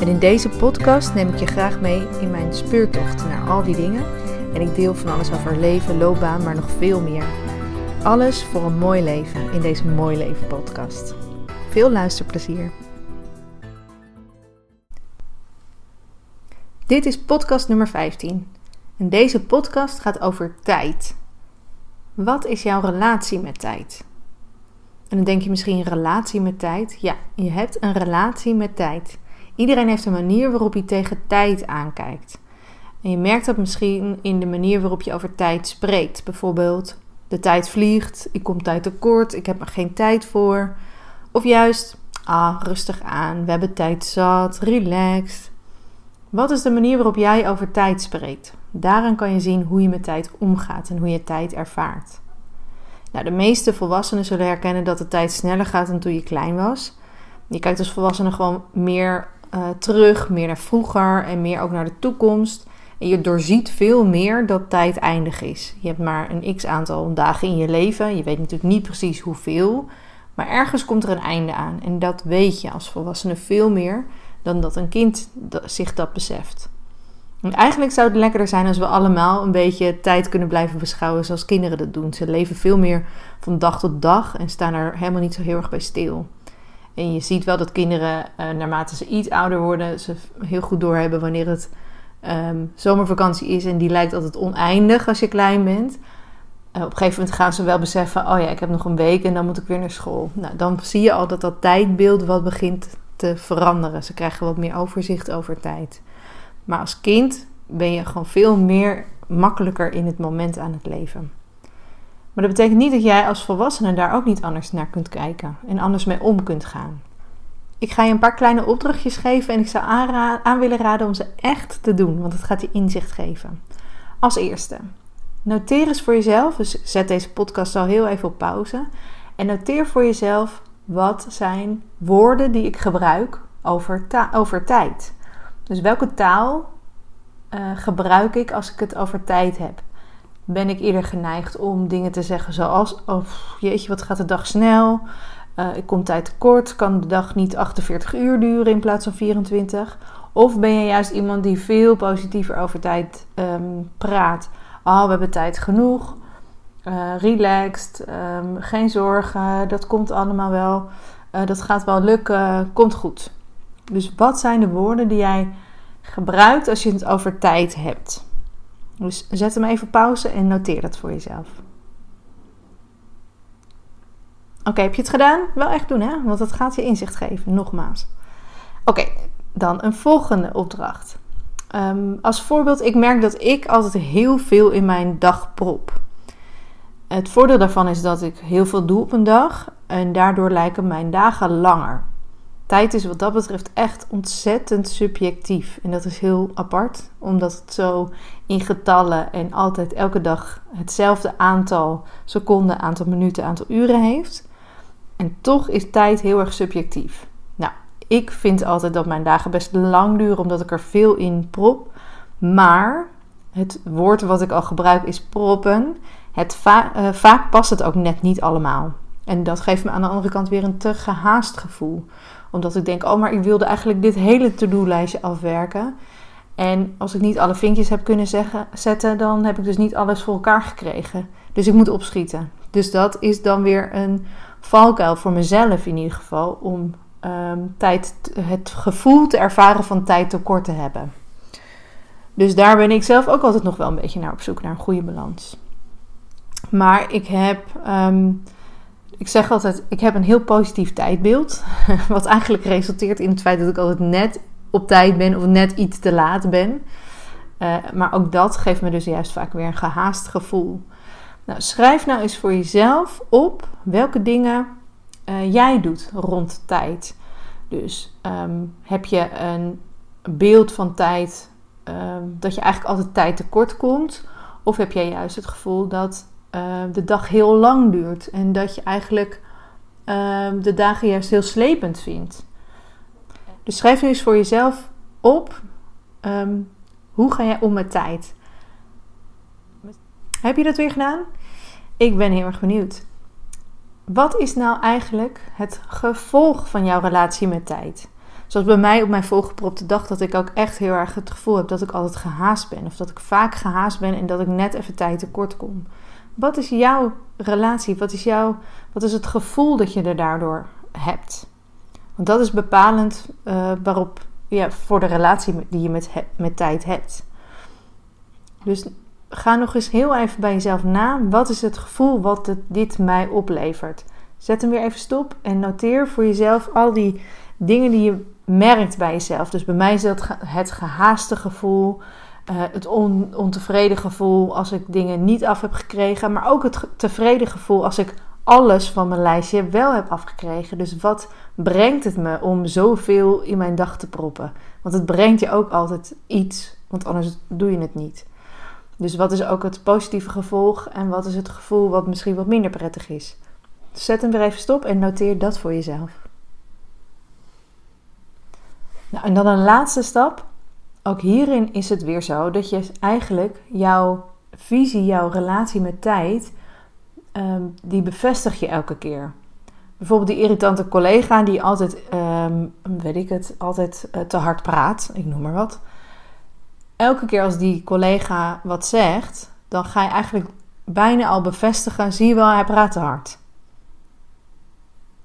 En in deze podcast neem ik je graag mee in mijn speurtocht naar al die dingen. En ik deel van alles over leven, loopbaan, maar nog veel meer. Alles voor een mooi leven in deze Mooi Leven podcast. Veel luisterplezier. Dit is podcast nummer 15. En deze podcast gaat over tijd. Wat is jouw relatie met tijd? En dan denk je misschien relatie met tijd. Ja, je hebt een relatie met tijd. Iedereen heeft een manier waarop hij tegen tijd aankijkt. En je merkt dat misschien in de manier waarop je over tijd spreekt. Bijvoorbeeld, de tijd vliegt, ik kom tijd tekort, ik heb er geen tijd voor. Of juist, ah, rustig aan, we hebben tijd zat, relaxed. Wat is de manier waarop jij over tijd spreekt? Daaraan kan je zien hoe je met tijd omgaat en hoe je tijd ervaart. Nou, de meeste volwassenen zullen herkennen dat de tijd sneller gaat dan toen je klein was. Je kijkt als volwassene gewoon meer uh, terug, meer naar vroeger en meer ook naar de toekomst. En je doorziet veel meer dat tijd eindig is. Je hebt maar een x aantal dagen in je leven. Je weet natuurlijk niet precies hoeveel. Maar ergens komt er een einde aan. En dat weet je als volwassene veel meer dan dat een kind zich dat beseft. En eigenlijk zou het lekkerder zijn als we allemaal een beetje tijd kunnen blijven beschouwen zoals kinderen dat doen. Ze leven veel meer van dag tot dag en staan er helemaal niet zo heel erg bij stil. En je ziet wel dat kinderen, uh, naarmate ze iets ouder worden, ze heel goed doorhebben wanneer het um, zomervakantie is. En die lijkt altijd oneindig als je klein bent. Uh, op een gegeven moment gaan ze wel beseffen: oh ja, ik heb nog een week en dan moet ik weer naar school. Nou, dan zie je al dat dat tijdbeeld wat begint te veranderen. Ze krijgen wat meer overzicht over tijd. Maar als kind ben je gewoon veel meer makkelijker in het moment aan het leven. Maar dat betekent niet dat jij als volwassene daar ook niet anders naar kunt kijken en anders mee om kunt gaan. Ik ga je een paar kleine opdrachtjes geven en ik zou aan willen raden om ze echt te doen, want het gaat je inzicht geven. Als eerste, noteer eens voor jezelf, dus zet deze podcast al heel even op pauze en noteer voor jezelf wat zijn woorden die ik gebruik over, over tijd. Dus welke taal uh, gebruik ik als ik het over tijd heb? Ben ik eerder geneigd om dingen te zeggen zoals: Oh jeetje, wat gaat de dag snel? Uh, ik kom tijd tekort. Kan de dag niet 48 uur duren in plaats van 24? Of ben je juist iemand die veel positiever over tijd um, praat? Oh, we hebben tijd genoeg. Uh, relaxed. Um, geen zorgen. Dat komt allemaal wel. Uh, dat gaat wel lukken. Komt goed. Dus wat zijn de woorden die jij gebruikt als je het over tijd hebt? Dus zet hem even pauze en noteer dat voor jezelf. Oké, heb je het gedaan? Wel echt doen, hè? Want dat gaat je inzicht geven, nogmaals. Oké, dan een volgende opdracht. Um, als voorbeeld, ik merk dat ik altijd heel veel in mijn dag prop. Het voordeel daarvan is dat ik heel veel doe op een dag en daardoor lijken mijn dagen langer. Tijd is wat dat betreft echt ontzettend subjectief. En dat is heel apart, omdat het zo in getallen en altijd elke dag hetzelfde aantal seconden, aantal minuten, aantal uren heeft. En toch is tijd heel erg subjectief. Nou, ik vind altijd dat mijn dagen best lang duren, omdat ik er veel in prop. Maar het woord wat ik al gebruik is proppen. Het uh, vaak past het ook net niet allemaal. En dat geeft me aan de andere kant weer een te gehaast gevoel omdat ik denk, oh, maar ik wilde eigenlijk dit hele to-do-lijstje afwerken. En als ik niet alle vinkjes heb kunnen zetten, dan heb ik dus niet alles voor elkaar gekregen. Dus ik moet opschieten. Dus dat is dan weer een valkuil voor mezelf in ieder geval. Om um, tijd, het gevoel te ervaren van tijd tekort te hebben. Dus daar ben ik zelf ook altijd nog wel een beetje naar op zoek naar een goede balans. Maar ik heb um, ik zeg altijd, ik heb een heel positief tijdbeeld. Wat eigenlijk resulteert in het feit dat ik altijd net op tijd ben of net iets te laat ben. Uh, maar ook dat geeft me dus juist vaak weer een gehaast gevoel. Nou, schrijf nou eens voor jezelf op welke dingen uh, jij doet rond tijd. Dus um, heb je een beeld van tijd ehm, dat je eigenlijk altijd tijd tekort komt? Of heb jij juist het gevoel dat ehm, de dag heel lang duurt en dat je eigenlijk ehm, de dagen juist heel slepend vindt? Dus schrijf nu eens voor jezelf op hoe ga jij om met tijd? Heb je dat weer gedaan? Ik ben heel erg benieuwd. Wat is nou eigenlijk het gevolg van jouw relatie met tijd? Zoals bij mij op mijn volgepropte dag, dat ik ook echt heel erg het gevoel heb dat ik altijd gehaast ben. Of dat ik vaak gehaast ben en dat ik net even tijd tekort kom. Wat is jouw relatie? Wat is, jouw, wat is het gevoel dat je er daardoor hebt? Want dat is bepalend uh, waarop, ja, voor de relatie die je met, met tijd hebt. Dus ga nog eens heel even bij jezelf na. Wat is het gevoel wat het, dit mij oplevert? Zet hem weer even stop en noteer voor jezelf al die dingen die je merkt bij jezelf. Dus bij mij is dat het gehaaste gevoel, uh, het on, ontevreden gevoel als ik dingen niet af heb gekregen, maar ook het tevreden gevoel als ik alles van mijn lijstje wel heb afgekregen. Dus wat brengt het me om zoveel in mijn dag te proppen? Want het brengt je ook altijd iets, want anders doe je het niet. Dus wat is ook het positieve gevolg en wat is het gevoel wat misschien wat minder prettig is? Zet hem weer even stop en noteer dat voor jezelf. Nou, en dan een laatste stap. Ook hierin is het weer zo dat je eigenlijk jouw visie, jouw relatie met tijd, um, die bevestig je elke keer. Bijvoorbeeld die irritante collega die altijd, ehm, weet ik het, altijd eh, te hard praat, ik noem maar wat. Elke keer als die collega wat zegt, dan ga je eigenlijk bijna al bevestigen, zie je wel, hij praat te hard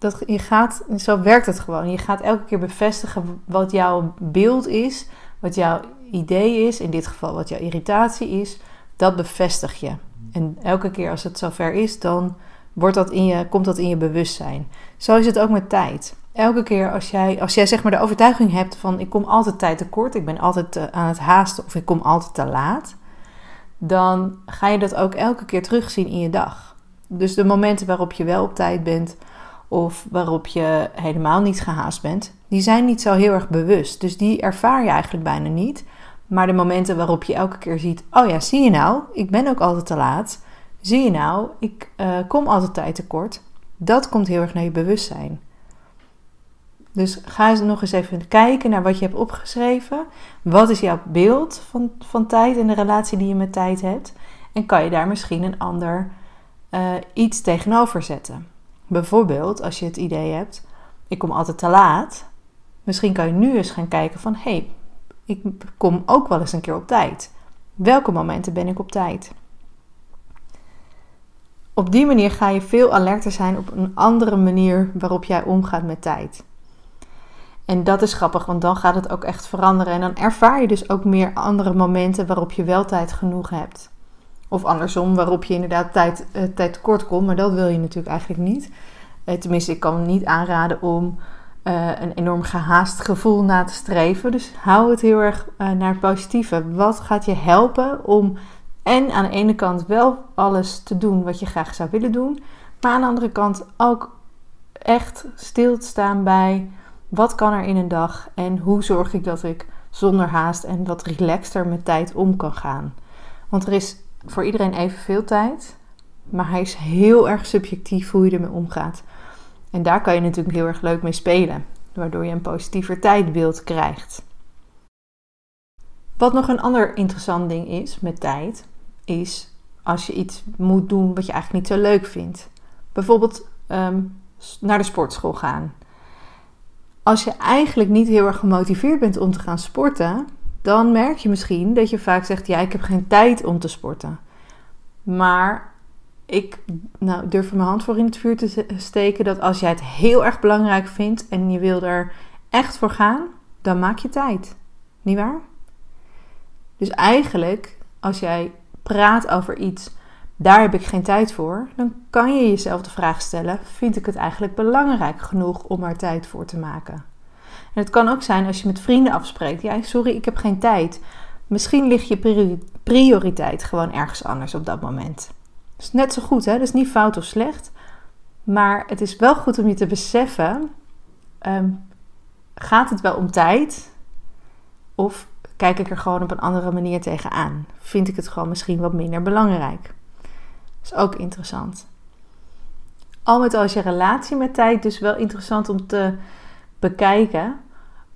dat je gaat, zo werkt het gewoon. Je gaat elke keer bevestigen wat jouw beeld is, wat jouw idee is, in dit geval wat jouw irritatie is. Dat bevestig je. En elke keer als het zover is, dan wordt dat in je, komt dat in je bewustzijn. Zo is het ook met tijd. Elke keer als jij, als jij zeg maar de overtuiging hebt van ik kom altijd tijd tekort, ik ben altijd aan het haasten of ik kom altijd te laat, dan ga je dat ook elke keer terugzien in je dag. Dus de momenten waarop je wel op tijd bent, of waarop je helemaal niet gehaast bent, die zijn niet zo heel erg bewust. Dus die ervaar je eigenlijk bijna niet. Maar de momenten waarop je elke keer ziet: oh ja, zie je nou, ik ben ook altijd te laat. Zie je nou, ik uh, kom altijd tijd tekort. Dat komt heel erg naar je bewustzijn. Dus ga eens nog eens even kijken naar wat je hebt opgeschreven. Wat is jouw beeld van, van tijd en de relatie die je met tijd hebt? En kan je daar misschien een ander uh, iets tegenover zetten? Bijvoorbeeld als je het idee hebt, ik kom altijd te laat. Misschien kan je nu eens gaan kijken van, hé, hey, ik kom ook wel eens een keer op tijd. Welke momenten ben ik op tijd? Op die manier ga je veel alerter zijn op een andere manier waarop jij omgaat met tijd. En dat is grappig, want dan gaat het ook echt veranderen. En dan ervaar je dus ook meer andere momenten waarop je wel tijd genoeg hebt. Of andersom, waarop je inderdaad tijd, uh, tijd tekort komt. Maar dat wil je natuurlijk eigenlijk niet. Uh, tenminste, ik kan niet aanraden om uh, een enorm gehaast gevoel na te streven. Dus hou het heel erg naar het positieve. Wat gaat je helpen om en aan de ene kant wel alles te doen wat je graag zou willen doen. Maar aan de andere kant ook echt stil te staan bij wat kan er in een dag en hoe zorg ik dat ik zonder haast en wat relaxter met tijd om kan gaan. Want er is voor iedereen evenveel tijd. Maar hij is heel erg subjectief hoe je ermee omgaat. En daar kan je natuurlijk heel erg leuk mee spelen. Waardoor je een positiever tijdbeeld krijgt. Wat nog een ander interessant ding is met tijd, is als je iets moet doen wat je eigenlijk niet zo leuk vindt. Bijvoorbeeld ehm, naar de sportschool gaan. Als je eigenlijk niet heel erg gemotiveerd bent om te gaan sporten, dan merk je misschien dat je vaak zegt: Ja, ik heb geen tijd om te sporten. Maar ik nou, durf er mijn hand voor in het vuur te steken dat als jij het heel erg belangrijk vindt en je wil er echt voor gaan, dan maak je tijd. Niet waar? Dus eigenlijk, als jij praat over iets, daar heb ik geen tijd voor, dan kan je jezelf de vraag stellen: vind ik het eigenlijk belangrijk genoeg om er tijd voor te maken? En het kan ook zijn als je met vrienden afspreekt. Ja, sorry, ik heb geen tijd. Misschien ligt je prioriteit gewoon ergens anders op dat moment. Is net zo goed, hè? Dat is niet fout of slecht. Maar het is wel goed om je te beseffen: um, gaat het wel om tijd? Of kijk ik er gewoon op een andere manier tegenaan? Vind ik het gewoon misschien wat minder belangrijk? Dat is ook interessant. Al met al is je relatie met tijd dus wel interessant om te bekijken.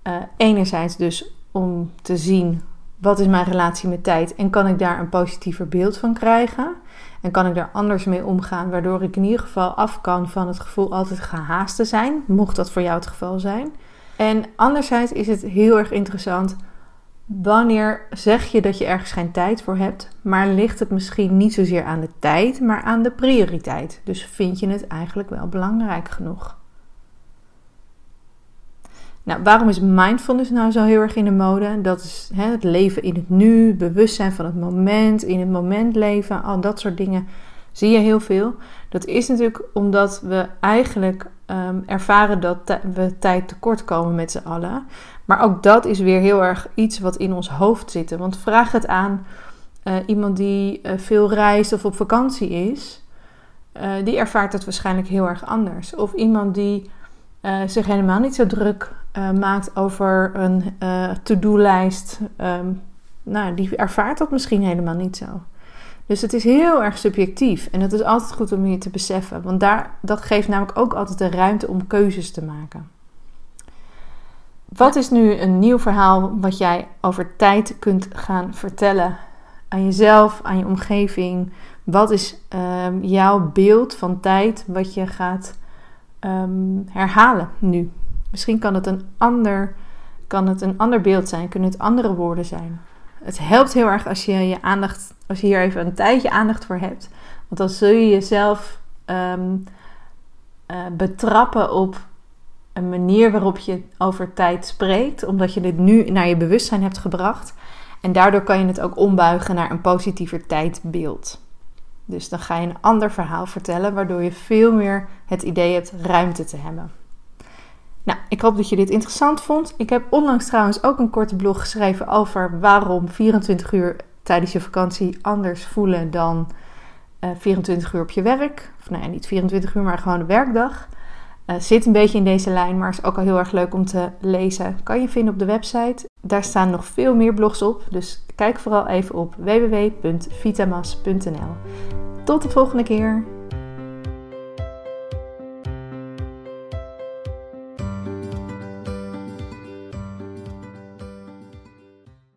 Uh, enerzijds dus om te zien wat is mijn relatie met tijd en kan ik daar een positiever beeld van krijgen. En kan ik daar anders mee omgaan, waardoor ik in ieder geval af kan van het gevoel altijd gehaast te zijn, mocht dat voor jou het geval zijn. En anderzijds is het heel erg interessant wanneer zeg je dat je ergens geen tijd voor hebt, maar ligt het misschien niet zozeer aan de tijd, maar aan de prioriteit. Dus vind je het eigenlijk wel belangrijk genoeg? Nou, waarom is mindfulness nou zo heel erg in de mode? Dat is hè, het leven in het nu, bewustzijn van het moment, in het moment leven, al dat soort dingen zie je heel veel. Dat is natuurlijk omdat we eigenlijk um, ervaren dat we tijd tekort komen met z'n allen. Maar ook dat is weer heel erg iets wat in ons hoofd zit. Want vraag het aan uh, iemand die uh, veel reist of op vakantie is. Uh, die ervaart het waarschijnlijk heel erg anders. Of iemand die zich helemaal niet zo druk maakt over een to-do-lijst. Um, nou, die ervaart dat misschien helemaal niet zo. Dus het is heel erg subjectief. En het is altijd goed om je te beseffen. Want daar, dat geeft namelijk ook altijd de ruimte om keuzes te maken. Wat is nu een nieuw verhaal wat jij over tijd kunt gaan vertellen aan jezelf, aan je omgeving? Wat is um, jouw beeld van tijd wat je gaat um, herhalen nu? Misschien kan het, een ander, kan het een ander beeld zijn, kunnen het andere woorden zijn. Het helpt heel erg als je je aandacht, als je hier even een tijdje aandacht voor hebt. Want dan zul je jezelf um, uh, betrappen op een manier waarop je over tijd spreekt, omdat je dit nu naar je bewustzijn hebt gebracht. En daardoor kan je het ook ombuigen naar een positiever tijdbeeld. Dus dan ga je een ander verhaal vertellen, waardoor je veel meer het idee hebt ruimte te hebben. Nou, ik hoop dat je dit interessant vond. Ik heb onlangs trouwens ook een korte blog geschreven over waarom 24 uur tijdens je vakantie anders voelen dan 24 eh, uur op je werk. Of nou ja, niet 24 uur, maar gewoon de werkdag. Uh, zit een beetje in deze lijn, maar is ook al heel erg leuk om te lezen. Kan je vinden op de website. Daar staan nog veel meer blogs op, dus kijk vooral even op www.vitamas.nl. Tot de volgende keer!